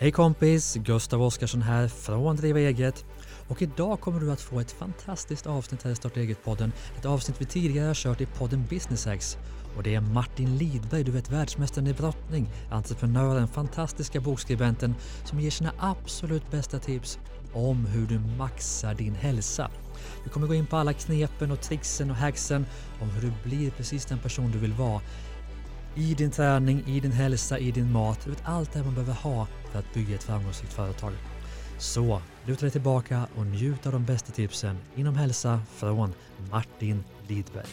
Hej kompis! Gustav Oskarsson här från Driva Eget. Och idag kommer du att få ett fantastiskt avsnitt här i Starta Eget-podden. Ett avsnitt vi tidigare har kört i podden Business Hacks. Och det är Martin Lidberg, du vet världsmästaren i brottning, entreprenören, fantastiska bokskribenten som ger sina absolut bästa tips om hur du maxar din hälsa. Vi kommer gå in på alla knepen och tricksen och hacksen om hur du blir precis den person du vill vara i din träning, i din hälsa, i din mat. Vet, allt det man behöver ha för att bygga ett framgångsrikt företag. Så luta dig tillbaka och njut av de bästa tipsen inom hälsa från Martin Lidberg.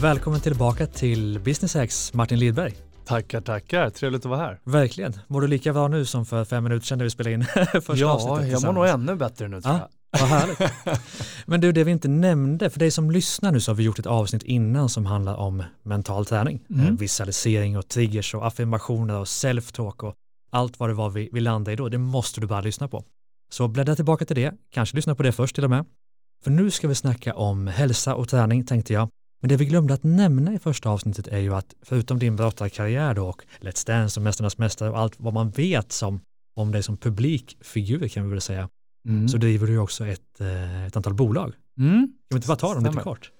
Välkommen tillbaka till Business Hacks, Martin Lidberg. Tackar, tackar. Trevligt att vara här. Verkligen. Mår du lika bra nu som för fem minuter sedan när vi spelade in första ja, avsnittet jag mår nog ännu bättre nu tror ja, jag. Vad härligt. Men du, det vi inte nämnde, för dig som lyssnar nu så har vi gjort ett avsnitt innan som handlar om mental träning. Mm. Eh, Visualisering och triggers och affirmationer och self-talk och allt vad det var vi, vi landade i då. Det måste du bara lyssna på. Så bläddra tillbaka till det, kanske lyssna på det först till och med. För nu ska vi snacka om hälsa och träning tänkte jag. Men det vi glömde att nämna i första avsnittet är ju att förutom din brottarkarriär då och Let's Dance och Mästarnas Mästare och allt vad man vet som om dig som publikfigur kan vi väl säga, Mm. så driver du också ett, eh, ett antal bolag. Mm. Kan vi inte bara ta dem lite kort?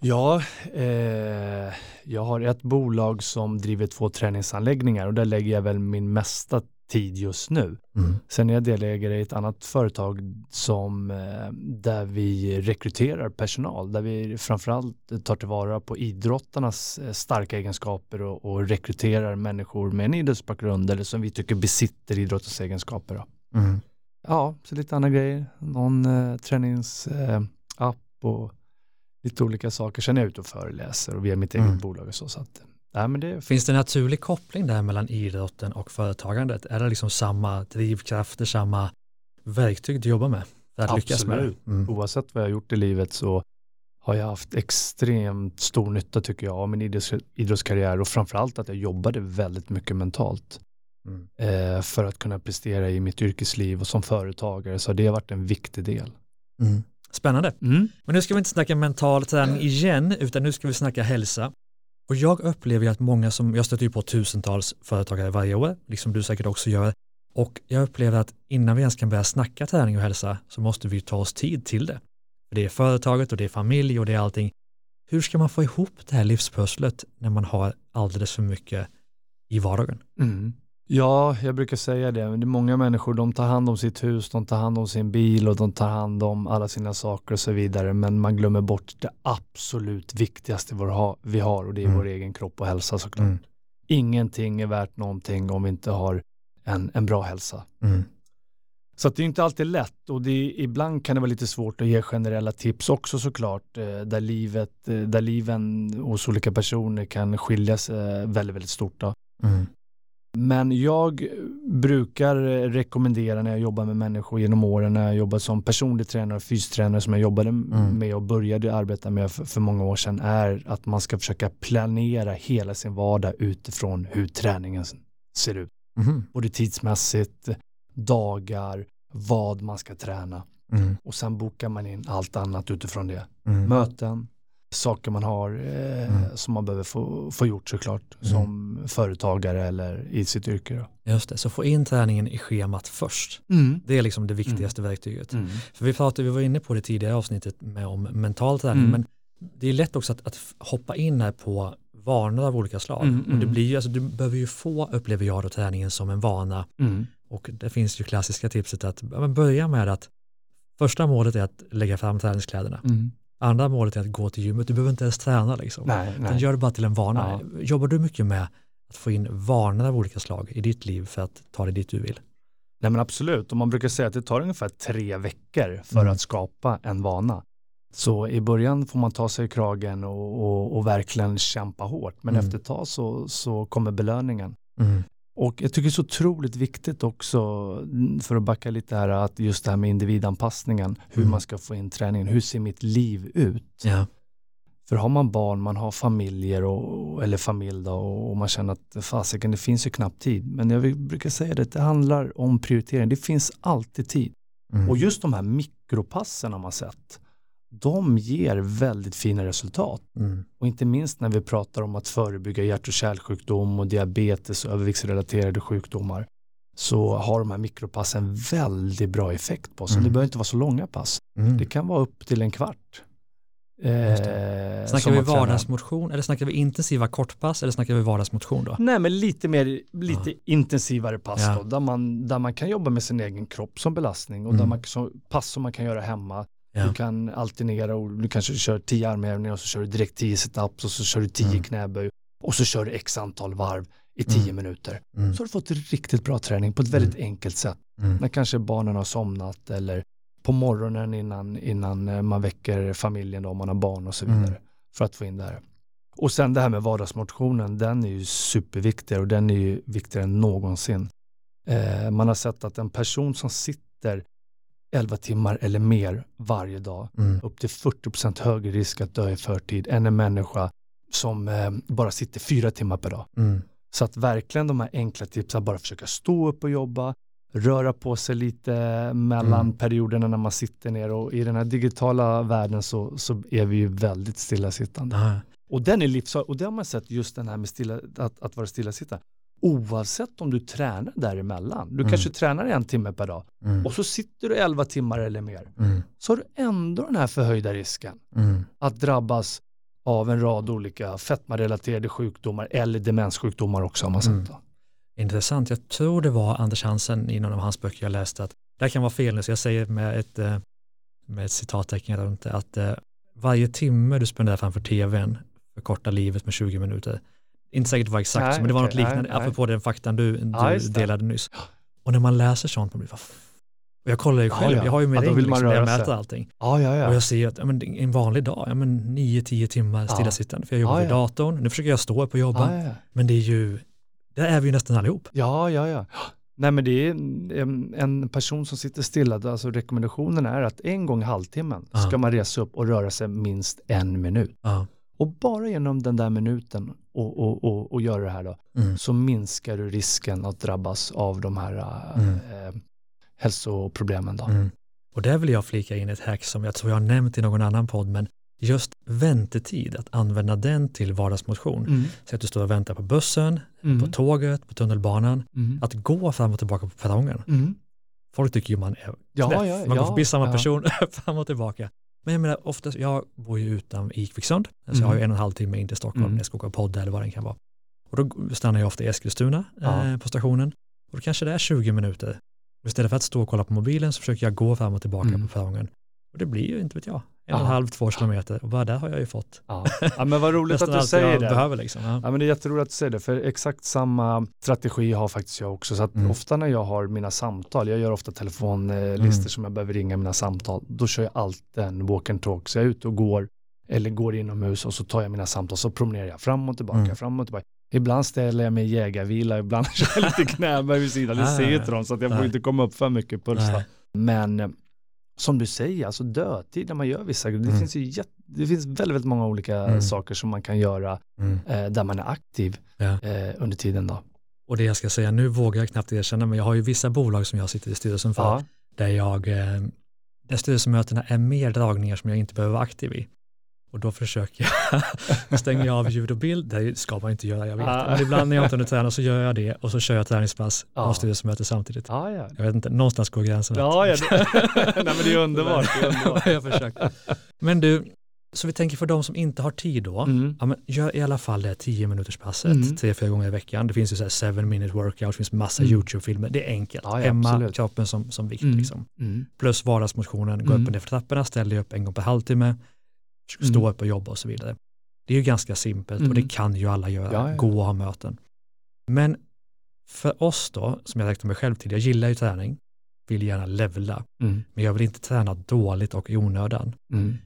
Ja, eh, jag har ett bolag som driver två träningsanläggningar och där lägger jag väl min mesta tid just nu. Mm. Sen är jag delägare i ett annat företag som, eh, där vi rekryterar personal, där vi framförallt tar tillvara på idrottarnas eh, starka egenskaper och, och rekryterar människor med en idrottsbakgrund eller som vi tycker besitter idrottens egenskaper. Mm. Ja, så lite andra grejer. Någon eh, träningsapp eh, och lite olika saker. Sen är jag ute och föreläser och via mitt eget Mm. bolag och så. så att, nej, men det, Finns det en naturlig koppling där mellan idrotten och företagandet? Är det liksom samma drivkrafter, samma verktyg du jobbar med för att lyckas med? Absolut. Mm. oavsett vad jag har gjort i livet så har jag haft extremt stor nytta tycker jag av min idrotts, idrottskarriär och framförallt att jag jobbade väldigt mycket mentalt Mm. eh, för att kunna prestera i mitt yrkesliv och som företagare så det har varit en viktig del. Mm. Spännande. Mm. Men nu ska vi inte snacka mental träning igen, utan nu ska vi snacka hälsa. Och jag upplever ju att många som, jag stöter ju på tusentals företagare varje år, liksom du säkert också gör, och jag upplever att innan vi ens kan börja snacka träning och hälsa så måste vi ta oss tid till det. Det är företaget och det är familj och det är allting. Hur ska man få ihop det här livspusslet när man har alldeles för mycket i vardagen? Mm. Ja, jag brukar säga det. Men det är många människor, de tar hand om sitt hus, de tar hand om sin bil och de tar hand om alla sina saker och så vidare. Men man glömmer bort det absolut viktigaste vi har, vi har och det är Mm. vår egen kropp och hälsa såklart. Mm. Ingenting är värt någonting om vi inte har en, en bra hälsa. Mm. Så det är inte alltid lätt och det är, ibland kan det vara lite svårt att ge generella tips också såklart. eh, Där, livet, eh, där liven hos olika personer kan skilja sig väldigt, väldigt stort. Då. Mm. Men jag brukar rekommendera när jag jobbar med människor genom åren, när jag jobbar som personlig tränare och fystränare som jag jobbade Mm. med och började arbeta med för, för många år sedan, är att man ska försöka planera hela sin vardag utifrån hur träningen ser ut. Mhm. Både tidsmässigt, dagar, vad man ska träna. Mm. Och sen bokar man in allt annat utifrån det. Mm. Möten, saker man har eh, Mm. som man behöver få, få gjort såklart Mm. som företagare eller i sitt yrke. Då. Just det, så få in träningen i schemat först. Det är liksom det viktigaste verktyget. Mm. För vi pratade, vi var inne på det tidigare avsnittet med om mental träning, Mm. men det är lätt också att, att hoppa in här på vanor av olika slag. Mm, Och det mm. blir ju, alltså, du behöver ju få, upplever jag då, träningen som en vana. Mm. Och det finns ju klassiska tipset att ja, börja med att första målet är att lägga fram träningskläderna. Andra målet är att gå till gymmet, du behöver inte ens träna liksom. Nej, nej. gör det bara till en vana. Jobbar du mycket med att få in vanor av olika slag i ditt liv för att ta det dit du vill? nej men absolut, och man brukar säga att det tar ungefär tre veckor för Mm. att skapa en vana. Så i början får man ta sig i kragen och, och, och verkligen kämpa hårt, men Mm. efter ett tag så, så kommer belöningen. Mm. Och jag tycker det är så otroligt viktigt också, mm, för att backa lite här, att just det här med individanpassningen, hur Mm. man ska få in träningen, hur ser mitt liv ut? Ja. För har man barn, man har familjer och, eller familj då, och man känner att fasiken, det finns ju knappt tid. Men jag brukar säga det, det handlar om prioritering. Det finns alltid tid. Mm. Och just de här mikropassen har man sett. De ger väldigt fina resultat. Mm. Och inte minst när vi pratar om att förebygga hjärt och kärlsjukdom och diabetes och överviktsrelaterade sjukdomar så har de här mikropassen väldigt bra effekt på oss. Mm. Det behöver inte vara så långa pass. Mm. Det kan vara upp till en kvart. Eh, Snackar som vi vardagsmotion eller snackar vi intensiva kortpass eller snackar vi vardagsmotion då? Nej men lite mer, lite intensivare pass Ja. då, där man, där man kan jobba med sin egen kropp som belastning och Mm. där man, så, pass som man kan göra hemma. Ja. Du kan alternera och du kanske kör 10 armhävningar och så kör du direkt 10 situps och så kör du 10 Mm. knäböj och så kör du x antal varv i 10 Mm. minuter. Mm. Så har du fått riktigt bra träning på ett väldigt enkelt sätt. Mm. När kanske barnen har somnat eller på morgonen innan, innan eh, man väcker familjen då, om man har barn och så vidare. Mm. För att få in det här. Och sen det här med vardagsmotionen, den är ju superviktig och den är ju viktigare än någonsin. Eh, man har sett att en person som sitter 11 timmar eller mer varje dag, Mm. upp till 40% högre risk att dö i förtid än en människa som eh, bara sitter fyra timmar per dag. Mm. Så att verkligen de här enkla tipsen, bara försöka stå upp och jobba, röra på sig lite mellan Mm. perioderna när man sitter ner och i den här digitala världen så, så är vi ju väldigt stillasittande. Ja. Och den är livsfarlig och det har man sett just den här med stilla, att, att vara stillasittande. Oavsett om du tränar däremellan, du Mm. kanske tränar en timme per dag Mm. och så sitter du 11 timmar eller mer, Mm. så har du ändå den här förhöjda risken Mm. att drabbas av en rad olika fetmarelaterade sjukdomar eller demenssjukdomar också har man sett. Mm. Intressant. Jag tror det var Anders Hansen i någon av hans böcker jag läste att det här kan vara fel nu så jag säger med ett, eh, med ett citattecken runt det att eh, varje timme du spenderar framför tvn förkortar livet med 20 minuter. Inte säkert var exakt Nej, så, men det var okej, något liknande, nej, nej. apropå den faktan du, du Ja, delade nyss. Och när man läser sånt, man blir f- och jag kollar ju Ja, själv, ja. jag har ju Ja, med då ring liksom, där jag sig. mäter allting. Ja, ja, Och ja. jag ser att ja, men, en vanlig dag, ja, men 9-10 timmar Ja. stillasittande, för jag jobbar Ja, vid ja. datorn, nu försöker jag stå upp och jobba, Ja, ja, men det är ju, där är vi ju nästan allihop. ja, ja, ja. Nej, men det är en, en person som sitter stilla, alltså rekommendationen är att en gång i halvtimmen Ja. ska man resa upp och röra sig minst en minut. Ja. Och bara genom den där minuten och, och, och, och göra det här då, Mm. så minskar du risken att drabbas av de här äh, Mm. eh, hälsoproblemen. Då. Mm. Och där vill jag flika in ett hack som jag tror jag har nämnt i någon annan podd, men just väntetid, att använda den till vardagsmotion. Mm. Så att du står och väntar på bussen, Mm. på tåget, på tunnelbanan, Mm. att gå fram och tillbaka på perrongen. Mm. Folk tycker ju man är Ja, knäpp, ja, man går ja, förbi samma ja. person fram och tillbaka. Men jag menar, oftast, jag bor ju utan i Kvicksund, så jag Mm. har ju en och en halv timme in till Stockholm Mm. när jag ska åka podd eller vad det kan vara. Och då stannar jag ofta i Eskilstuna Ja. eh, på stationen och då kanske det är 20 minuter. Och istället för att stå och kolla på mobilen så försöker jag gå fram och tillbaka Mm. på perrongen. Och det blir ju, inte vet jag, en och en Ja. halv, två kilometer och bara där har jag ju fått Ja. ja, men vad roligt att du säger det. behöver liksom. Ja. Ja, men det är jätteroligt att du säger det, för exakt samma strategi har faktiskt jag också. Så att Mm. ofta när jag har mina samtal, jag gör ofta telefonlistor Mm. som jag behöver ringa mina samtal, då kör jag alltid en walk and talk. Så jag är ute och går, eller går inomhus och så tar jag mina samtal, så promenerar jag fram och tillbaka, Mm. fram och tillbaka. Ibland ställer jag mig i jägarvila, ibland kör jag lite knäböj vid sidan, det Ah, ser inte de, så att jag får inte komma upp för mycket puls. Men som du säger, alltså dödtid när man gör vissa grejer, det Mm. finns ju jätte, det finns väldigt, väldigt många olika Mm. saker som man kan göra Mm. eh, där man är aktiv Ja. eh, under tiden då. Och det jag ska säga, nu vågar jag knappt erkänna, men jag har ju vissa bolag som jag sitter i styrelsen för, Ja. där jag, eh, där styrelsemötena är mer dragningar som jag inte behöver vara aktiv i. Och då försöker jag, stänger jag av ljud och bild, det ska man inte göra, jag vet. Ja. Men ibland när jag inte hunnit träna så gör jag det och så kör jag träningspass Ja. och styrelsemöte samtidigt. Ja, ja. Jag vet inte, någonstans går gränsen. Ja, ja. Nej, men det är underbart. Det är underbart. jag försöker. Men du, så vi tänker för de som inte har tid då, Mm. ja, gör i alla fall det 10 minuters passet, Mm. tre, fyra gånger i veckan. Det finns ju så här 7 minute workout, det finns massa Mm. YouTube-filmer, det är enkelt. Ja, ja, Hemma, absolut. kroppen som, som vikt Mm. liksom. Mm. Plus vardagsmotionen, gå Mm. upp och ner för trapporna, ställ dig upp en gång per halvtimme, Mm. stå upp och jobba och så vidare. Det är ju ganska simpelt och Mm. det kan ju alla göra, Ja, ja. gå och ha möten. Men för oss då, som jag räknar mig själv till, jag gillar ju träning, vill gärna levla, Mm. men jag vill inte träna dåligt och i onödan. Mm.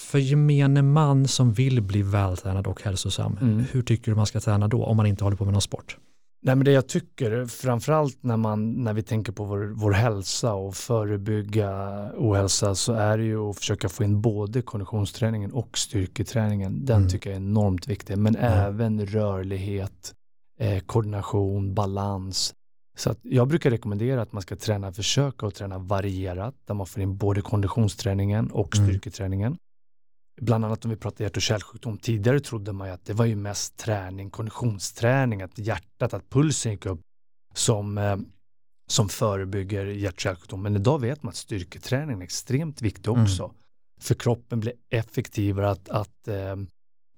För gemene man som vill bli vältränad och hälsosam, Mm. hur tycker du man ska träna då om man inte håller på med någon sport? Nej, men det jag tycker, framförallt när, man, när vi tänker på vår, vår hälsa och förebygga ohälsa så är det ju att försöka få in både konditionsträningen och styrketräningen. Den Mm. tycker jag är enormt viktig, men Mm. även rörlighet, eh, koordination, balans, Så jag brukar rekommendera att man ska träna, försöka att träna varierat, där man får in både konditionsträningen och Mm. styrketräningen. Bland annat om vi pratar hjärt och kärlsjukdom. Tidigare trodde man ju att det var ju mest träning, konditionsträning, att hjärtat, att pulsen gick upp som, eh, som förebygger hjärt och kärlsjukdom. Men idag vet man att styrketräning är extremt viktig Mm. också. För kroppen blir effektivare att, att eh,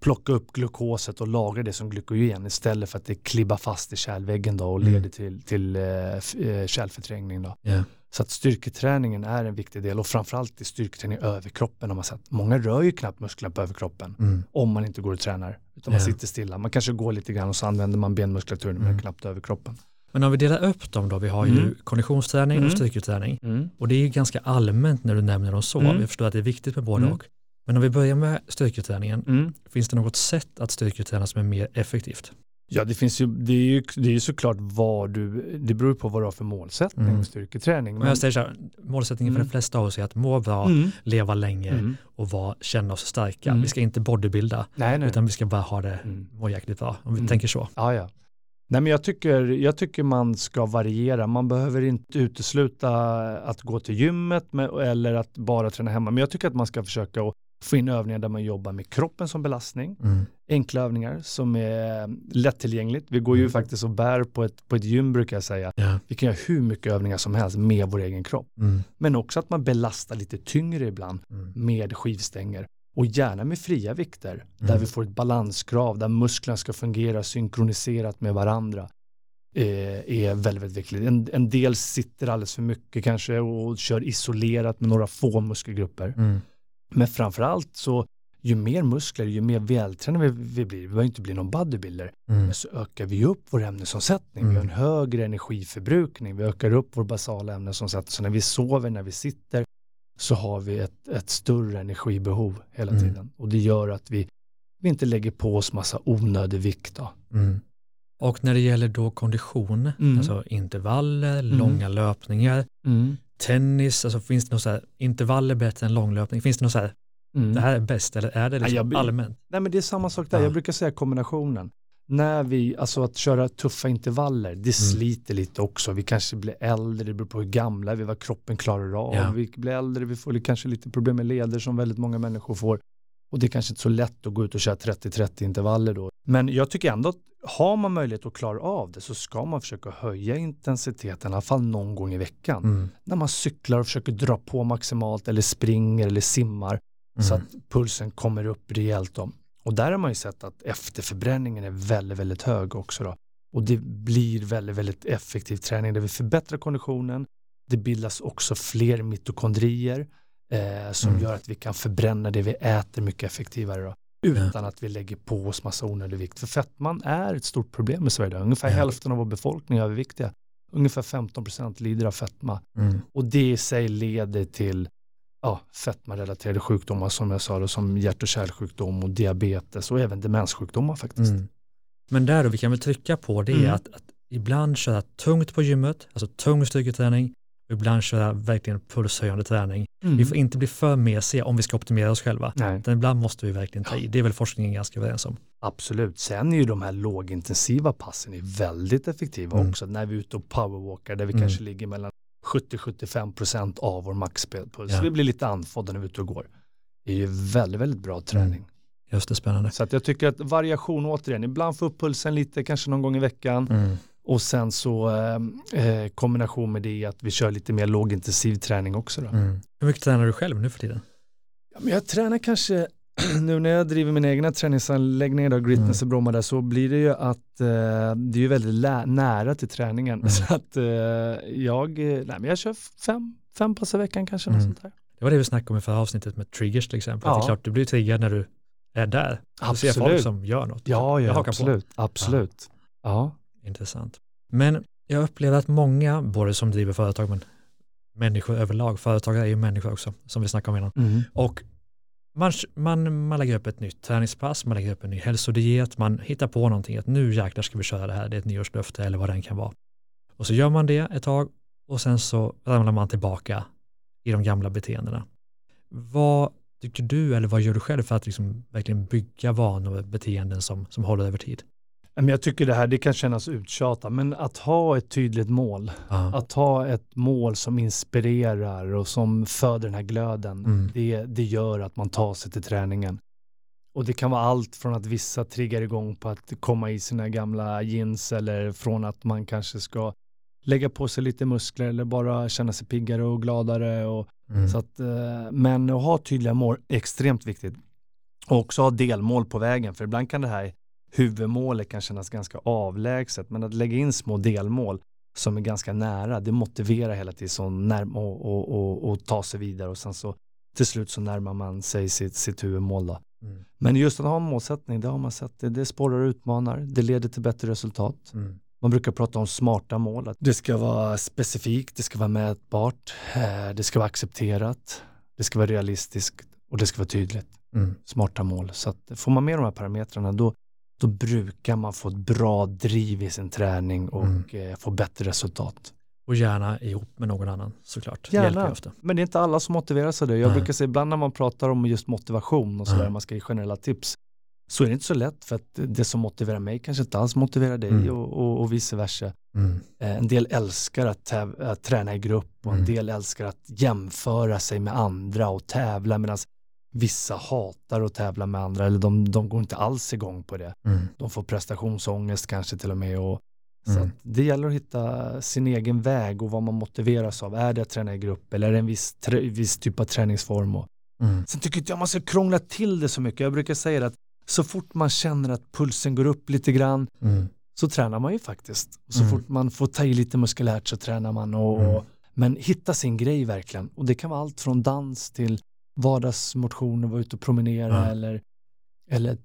plocka upp glukoset och lagra det som glykogen istället för att det klibbar fast i kärlväggen då och Mm. leder till, till eh, eh, kärlförträngning. Då. Ja. Så att styrketräningen är en viktig del och framförallt i styrketräning har man sett. Många rör ju knappt musklerna på överkroppen Mm. om man inte går och tränar. Utan man Ja. sitter stilla. Man kanske går lite grann och så använder man benmuskulaturen men Mm. knappt överkroppen. Men om vi delar upp dem då, vi har ju Mm. konditionsträning och Mm. styrketräning. Och det är ju ganska allmänt när du nämner dem så. Mm. Jag förstår att det är viktigt med både Mm. och. Men om vi börjar med styrketräningen, Mm. finns det något sätt att styrketräna som är mer effektivt? Ja, det finns ju, det är ju, det är ju såklart vad du, det beror på vad du har för målsättning Mm. med styrketräning. Men jag säger så här, målsättningen för Mm. de flesta av oss är att må bra, Mm. leva länge Mm. och vara, känna oss starka. Mm. Vi ska inte bodybuilda, Nej, nej. utan vi ska bara ha det, Mm. må jäkligt bra. Om vi Mm. tänker så. Ja, ja. Nej, men jag tycker, jag tycker man ska variera. Man behöver inte utesluta att gå till gymmet med, eller att bara träna hemma. Men jag tycker att man ska försöka att få in övningar där man jobbar med kroppen som belastning. Mm. Enkla övningar som är lättillgängligt. Vi går ju Mm. faktiskt och bär på ett, på ett gym brukar jag säga. Ja. Vi kan göra hur mycket övningar som helst med vår egen kropp. Mm. Men också att man belastar lite tyngre ibland Mm. med skivstänger. Och gärna med fria vikter. Där Mm. vi får ett balanskrav, där musklerna ska fungera synkroniserat med varandra. Eh, är väldigt viktigt. En, en del sitter alldeles för mycket kanske och kör isolerat med några få muskelgrupper. Mm. Men framförallt så ju mer muskler, ju mer vältränade vi, vi blir, vi behöver inte bli någon bodybuilder, Mm. men så ökar vi upp vår ämnesomsättning. Vi har en Mm. högre energiförbrukning, vi ökar upp vår basala ämnesomsättning. Så när vi sover, när vi sitter, så har vi ett, ett större energibehov hela Mm. tiden. Och det gör att vi, vi inte lägger på oss massa onödig vikt. Då. Mm. Och när det gäller då kondition, Mm. alltså intervaller, långa löpningar, tennis, alltså finns det något så här, intervaller bättre än långlöpning? Finns det något så här, Mm. det här är bäst eller är det liksom jag blir- allmänt? Nej men det är samma sak där, Ja. jag brukar säga kombinationen. När vi, alltså att köra tuffa intervaller, det sliter lite också. Vi kanske blir äldre, det beror på hur gamla vi är, vad kroppen klarar av. Ja. Vi blir äldre, vi får kanske lite problem med leder som väldigt många människor får. Och det är kanske inte så lätt att gå ut och köra 30-30 intervaller då. Men jag tycker ändå att har man möjlighet att klara av det så ska man försöka höja intensiteten i alla fall någon gång i veckan. Mm. När man cyklar och försöker dra på maximalt eller springer eller simmar så Mm. att pulsen kommer upp rejält. Då. Och där har man ju sett att efterförbränningen är väldigt, väldigt hög också. Då. Och det blir väldigt, väldigt effektiv träning där vi förbättrar konditionen. Det bildas också fler mitokondrier eh, som Mm. gör att vi kan förbränna det vi äter mycket effektivare. Då, utan att vi lägger på oss massa onödig vikt. För fettman är ett stort problem i Sverige. Ungefär Ja. hälften av vår befolkning är överviktiga. Ungefär 15 procent lider av fetma. Mm. Och det i sig leder till ja, fetmarelaterade sjukdomar som jag sa då, som hjärt och kärlsjukdom och diabetes och även demenssjukdomar faktiskt. Mm. Men där då, vi kan väl trycka på det Mm. att, att ibland köra tungt på gymmet, alltså tung styrketräning, ibland köra verkligen pulshöjande träning. Mm. Vi får inte bli för mesiga om vi ska optimera oss själva. Nej, Utan ibland måste vi verkligen ta i. Det är väl forskningen ganska överens om. absolut. Sen är ju de här lågintensiva passen är väldigt effektiva Mm. också. När vi är ute och powerwalkar där vi Mm. kanske ligger mellan 70-75 procent av vår maxpuls. Ja. Vi blir lite andfådda när vi är ute och går. Det är ju väldigt, väldigt bra träning. Just det, spännande. Så att jag tycker att variation återigen, ibland få upp pulsen lite, kanske någon gång i veckan. Och sen så eh, eh, kombination med det att vi kör lite mer lågintensiv träning också. Då. Mm. Hur mycket tränar du själv nu för tiden? Ja, men jag tränar kanske, nu när jag driver mina egna träningsanläggningar, då, Gritness Mm. i Bromma där, så blir det ju att eh, det är ju väldigt nära till träningen. Mm. Så att eh, jag, eh, nej, men jag kör fem, fem pass i veckan kanske. Mm. sånt där. Det var det vi snackade om i förra avsnittet med triggers till exempel. Ja. Det är klart, du blir triggad när du är där. Du ser folk Absolut. som gör något. Ja, ja hakar på. absolut. absolut. Ja. Intressant. Men jag upplever att många, både som driver företag men människor överlag, företagare är ju människor också, som vi snackade om innan. Mm. Och man, man, man lägger upp ett nytt träningspass, man lägger upp en ny hälsodiet, man hittar på någonting att nu jäklar ska vi köra det här, det är ett nyårslöfte eller vad den kan vara. Och så gör man det ett tag och sen så ramlar man tillbaka i de gamla beteendena. Vad tycker du eller vad gör du själv för att liksom verkligen bygga vanor och beteenden som, som håller över tid? Men jag tycker det här, det kan kännas uttjatat, men att ha ett tydligt mål, Ja. att ha ett mål som inspirerar och som föder den här glöden, Mm. det, det gör att man tar sig till träningen. Och det kan vara allt från att vissa triggar igång på att komma i sina gamla jeans eller från att man kanske ska lägga på sig lite muskler eller bara känna sig piggare och gladare. Och, Mm. så att, eh, men att ha tydliga mål är extremt viktigt. Och också ha delmål på vägen, för ibland kan det här huvudmålet kan kännas ganska avlägset, men att lägga in små delmål som är ganska nära, det motiverar hela tiden så närm- och, och, och, och ta sig vidare och sen så till slut så närmar man sig sitt, sitt huvudmål. Då. Mm. Men just att ha en målsättning, det har man sett, det, det sporrar och utmanar, det leder till bättre resultat. Mm. Man brukar prata om smarta mål, att det ska vara specifikt, det ska vara mätbart, eh, det ska vara accepterat, det ska vara realistiskt och det ska vara tydligt. Mm. Smarta mål. Så att får man med de här parametrarna då, då brukar man få ett bra driv i sin träning och Mm. eh, få bättre resultat. Och gärna ihop med någon annan såklart. Det Gärna. ofta. Men det är inte alla som motiveras av det. Jag Nej. brukar säga ibland när man pratar om just motivation och sådär, Nej. man ska ge generella tips, så är det inte så lätt för att det som motiverar mig kanske inte alls motiverar dig Mm. och, och, och vice versa. Mm. Eh, En del älskar att, att träna i grupp och en Mm. del älskar att jämföra sig med andra och tävla medan vissa hatar att tävla med andra eller de, de går inte alls igång på det. Mm. De får prestationsångest kanske till och med. Och, så Mm. att det gäller att hitta sin egen väg och vad man motiveras av. Är det att träna i grupp eller är det en viss, trä- viss typ av träningsform? Och, Mm. Sen tycker inte jag man ska krångla till det så mycket. Jag brukar säga att så fort man känner att pulsen går upp lite grann Mm. så tränar man ju faktiskt. Och så Mm. fort man får ta i lite muskulärt så tränar man. Och, Mm. Men hitta sin grej verkligen. Och det kan vara allt från dans till vardagsmotion och vara ute och promenera Ja. eller, eller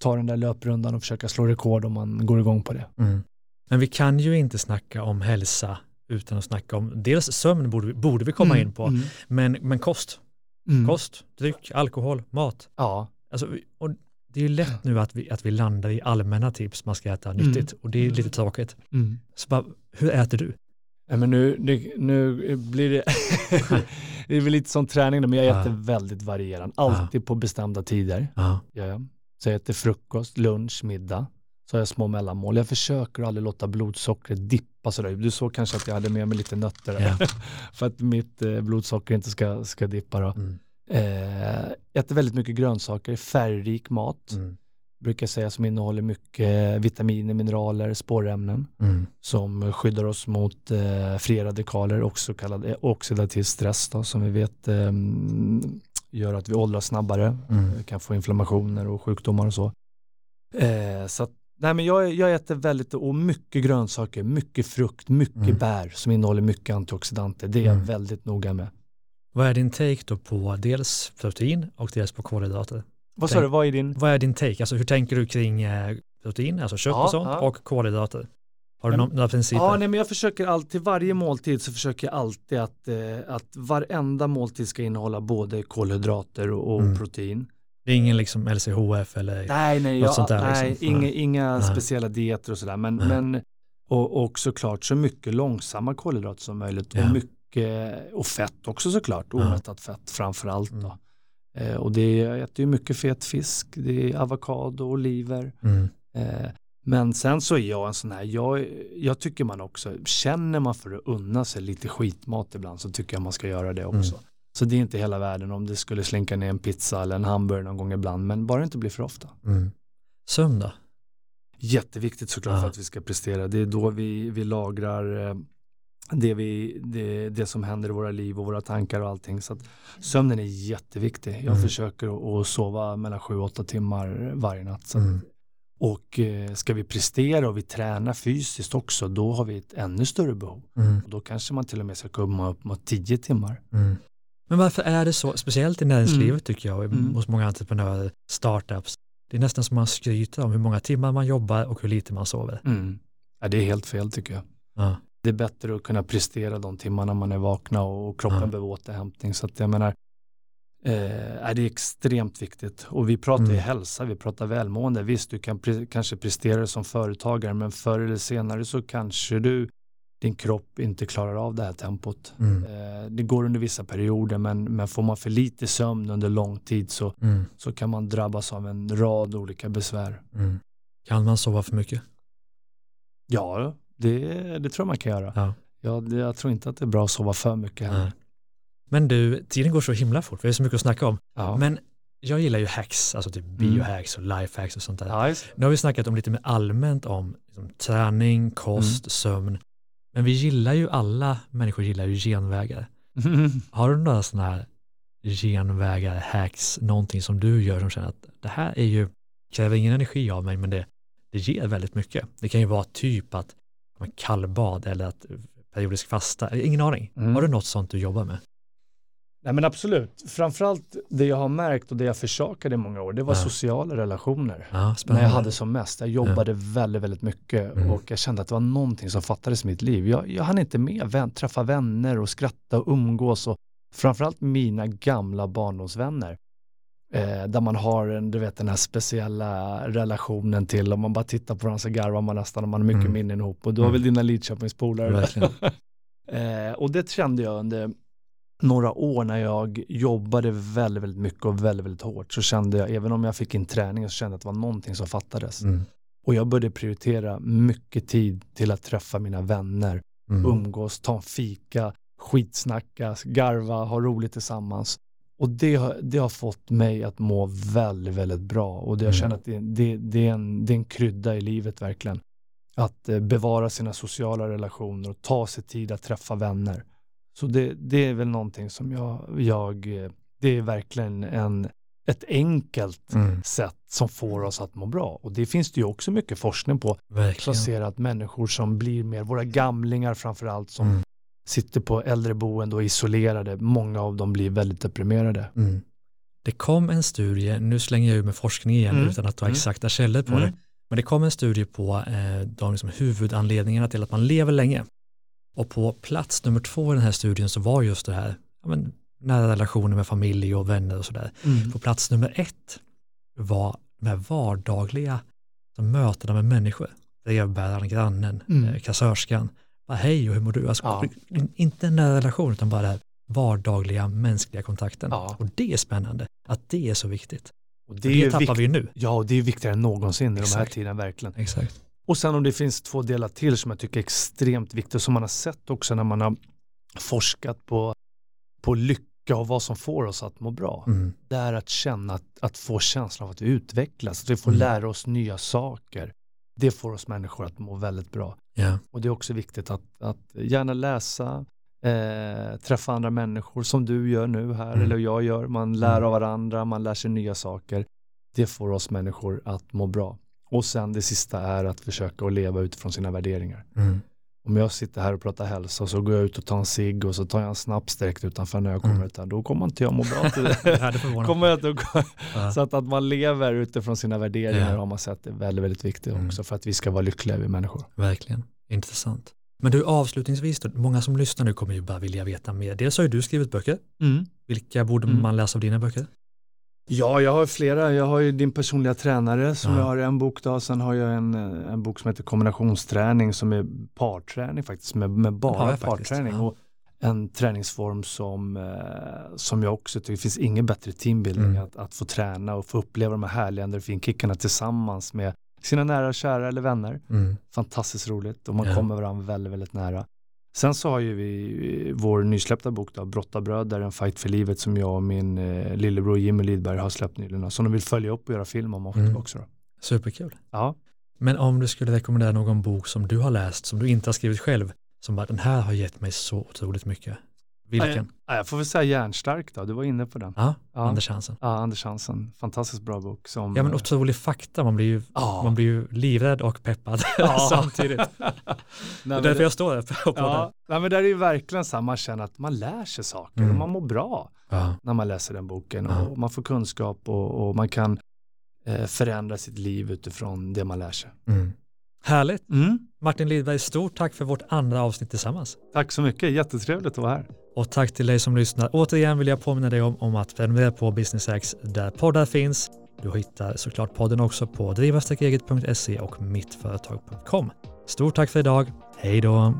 ta den där löprundan och försöka slå rekord om man går igång på det. Mm. Men vi kan ju inte snacka om hälsa utan att snacka om, dels sömn borde vi, borde vi komma in på, Mm. men, men kost, Mm. kost, dryck, alkohol, mat. Ja. Alltså, och det är ju lätt nu att vi, att vi landar i allmänna tips, man ska äta nyttigt och det är lite tråkigt. Mm. Så bara, hur äter du? Ja, men nu, nu, nu blir det, det är väl lite som träning då, men jag Ja. äter väldigt varierande. Alltid på bestämda tider. Ja. jag. Så jag äter frukost, lunch, middag. Så har jag små mellanmål. Jag försöker aldrig låta blodsockret dippa sådär. Du såg kanske att jag hade med mig lite nötter. Ja. för att mitt eh, blodsocker inte ska, ska dippa. Då. Mm. Eh, äter väldigt mycket grönsaker, färgrik mat. Mm. Brukar säga som innehåller mycket vitaminer, mineraler, spårämnen. Mm. Som skyddar oss mot eh, fria radikaler och så kallad eh, oxidativ stress då, som vi vet eh, gör att vi åldras snabbare. Mm. Vi kan få inflammationer och sjukdomar och så. Eh, så att, nej men jag, jag äter väldigt, och mycket grönsaker, mycket frukt, mycket Mm. bär som innehåller mycket antioxidanter. Det är jag Mm. väldigt noga med. Vad är din take då på dels protein och dels på kolhydrater? Vad sa du, vad är din? Vad är din take? Alltså hur tänker du kring eh, protein, alltså kött Ja, och sånt ja. och kolhydrater? Har du Men- några, principer? Ja, nej, men jag försöker alltid, varje måltid så försöker jag alltid att, eh, att varenda måltid ska innehålla både kolhydrater och, Mm. protein. Det är ingen liksom LCHF eller? Nej, nej, Något jag, sånt där nej liksom. inga, inga speciella dieter och sådär. Men, men, och, och såklart så mycket långsamma kolhydrater som möjligt Ja. och mycket och fett också såklart, omättat fett framför allt. Då. Eh, och det är, jag äter ju mycket fet fisk, det är avokado, oliver. Mm. Eh, men sen så är jag en sån här, jag, jag tycker man också, känner man för att unna sig lite skitmat ibland så tycker jag man ska göra det också. Mm. Så det är inte hela världen om det skulle slinka ner en pizza eller en hamburgare någon gång ibland, men bara det inte blir för ofta. Mm. Sömn då? Jätteviktigt såklart Ja. för att vi ska prestera. Det är då vi, vi lagrar eh, det, vi, det, det som händer i våra liv och våra tankar och allting. Så sömnen är jätteviktig. Jag Mm. försöker att, sova mellan 7-8 timmar varje natt. Så Mm. Och eh, ska vi prestera och vi tränar fysiskt också, då har vi ett ännu större behov. Mm. Då kanske man till och med ska komma upp mot 10 timmar. Mm. Men varför är det så, speciellt i näringslivet Mm. tycker jag, Mm. hos många entreprenörer, startups, det är nästan som man skryter om hur många timmar man jobbar och hur lite man sover. Ja, det är helt fel tycker jag. Ja. Det är bättre att kunna prestera de timmarna man är vakna och kroppen Ja. behöver återhämtning. Så att jag menar, eh, är det är extremt viktigt. Och vi pratar ju Mm. hälsa, vi pratar välmående. Visst, du kan pre- kanske prestera som företagare, men förr eller senare så kanske du, din kropp inte klarar av det här tempot. Mm. Eh, det går under vissa perioder, men, men får man för lite sömn under lång tid så, Mm. så kan man drabbas av en rad olika besvär. Mm. Kan man sova för mycket? Ja, det, det tror jag man kan göra. Ja. Ja, det, jag tror inte att det är bra att sova för mycket heller. Men du, tiden går så himla fort, vi har så mycket att snacka om. Ja. Men jag gillar ju hacks, alltså typ biohacks och lifehacks och sånt där. just. Nu har vi snackat om lite mer allmänt om liksom, träning, kost, Mm. sömn. Men vi gillar ju, alla människor gillar ju genvägar. Har du några sådana här genvägar, hacks, någonting som du gör som känner att det här är ju, kräver ingen energi av mig men det, det ger väldigt mycket. Det kan ju vara typ att kallbad eller att periodisk fasta, ingen aning. Mm. Har du något sånt du jobbar med? Nej men absolut. Framförallt det jag har märkt och det jag försakade i många år, det var Ja. sociala relationer. Ja, När jag hade som mest. Jag jobbade väldigt, väldigt mycket Mm. och jag kände att det var någonting som fattades i mitt liv. Jag, jag hann inte med vän, träffa vänner och skratta och umgås och framförallt mina gamla barndomsvänner. Eh, där man har en, du vet, den här speciella relationen till, om man bara tittar på varandra så garvar man nästan och man har mycket Mm. minnen ihop. Och du har Mm. väl dina Lidköpingspolare. Eh, och det kände jag under några år när jag jobbade väldigt, väldigt mycket och väldigt, väldigt hårt så kände jag, även om jag fick in träning så kände jag att det var någonting som fattades. Mm. Och jag började prioritera mycket tid till att träffa mina vänner, Mm. umgås, ta en fika, skitsnacka, garva, ha roligt tillsammans. Och det har, det har fått mig att må väldigt, väldigt bra. Och det, jag Mm. känner att det, det, det, är en, det är en krydda i livet verkligen. Att eh, bevara sina sociala relationer och ta sig tid att träffa vänner. Så det, det är väl någonting som jag, jag eh, det är verkligen en, ett enkelt Mm. sätt som får oss att må bra. Och det finns det ju också mycket forskning på Verkligen. att människor som blir mer, våra gamlingar framförallt som Mm. Sitter på äldreboende och isolerade, många av dem blir väldigt deprimerade. Mm. Det kom en studie, nu slänger jag ur med forskning igen Mm. utan att ta Mm. exakta källor på Mm. det, men det kom en studie på eh, de liksom huvudanledningarna till att man lever länge. Och på plats nummer två i den här studien så var just det här, ja, men, nära relationer med familj och vänner och sådär. På plats nummer ett var de här vardagliga mötena med människor. Brevbäraren, grannen, Mm. eh, kassörskan. Bara hej och hur mår du? Alltså, Ja. Inte en nära relation utan bara den här vardagliga mänskliga kontakten. Ja. Och det är spännande att det är så viktigt. Och Det, det, tappar vikt- vi ju nu. Ja, och det är viktigare än någonsin i de här tiderna verkligen. Exakt. Och sen om det finns två delar till som jag tycker är extremt viktiga, som man har sett också när man har forskat på, på lycka och vad som får oss att må bra. Mm. Det är att känna, att, att få känslan av att vi utvecklas, att vi får Mm. lära oss nya saker. Det får oss människor att må väldigt bra. Ja. Och det är också viktigt att, att gärna läsa, eh, träffa andra människor som du gör nu här, Mm. eller jag gör. Man lär Mm. av varandra, man lär sig nya saker. Det får oss människor att må bra. Och sen det sista är att försöka att leva utifrån sina värderingar. Mm. Om jag sitter här och pratar hälsa och så går jag ut och tar en cigg och så tar jag en snaps direkt utanför när jag kommer Mm. ut här, då kommer inte jag må bra till det. Kommer jag inte att. Så att, att man lever utifrån sina värderingar Ja. har man sett är väldigt, väldigt viktigt Mm. också för att vi ska vara lyckliga vi människor. Verkligen, intressant. Men du, avslutningsvis, då, många som lyssnar nu kommer ju bara vilja veta mer. Dels har ju du skrivit böcker. Vilka borde Mm. man läsa av dina böcker? Ja, jag har flera. Jag har ju din personliga tränare som Ja. jag har en bok då. Sen har jag en, eh, en bok som heter kombinationsträning som är parträning faktiskt, med, med bara faktiskt, parträning. ja. Och en träningsform som, eh, som jag också tycker, det finns ingen bättre teambuilding Mm. att, att få träna och få uppleva de här härliga endorfinkickarna tillsammans med sina nära, kära eller vänner. Mm. Fantastiskt roligt och man Ja. kommer varandra väldigt, väldigt nära. Sen så har ju vi vår nysläppta bok då, Brottabröder, en fight för livet som jag och min eh, lillebror Jimmy Lidberg har släppt nyligen. Som de vill följa upp och göra film om Mm. också. Då. Superkul. Ja. Men om du skulle rekommendera någon bok som du har läst, som du inte har skrivit själv, som bara den här har gett mig så otroligt mycket. Vilken? Ja, jag får väl säga Järnstark då, du var inne på den. Ja, Ja. Anders Hansen. Ja, Anders Hansen, fantastiskt bra bok. Som, Ja men otrolig fakta, man blir ju, Ja. man blir ju livrädd och peppad Ja. samtidigt. Det Nej, är men därför det- jag står här på. Ja, nej, men det är ju verkligen så här, man känner att man lär sig saker Mm. och man mår bra när man läser den boken och man får kunskap och, och man kan eh, förändra sitt liv utifrån det man lär sig. Mm. Härligt. Mm. Martin Lidberg, stort tack för vårt andra avsnitt tillsammans. Tack så mycket, jättetrevligt att vara här. Och tack till dig som lyssnar. Återigen vill jag påminna dig om, om att prenumerera på Business Hacks där poddar finns. Du hittar såklart podden också på driva-eget.se och mittföretag.com. Stort tack för idag. Hej då!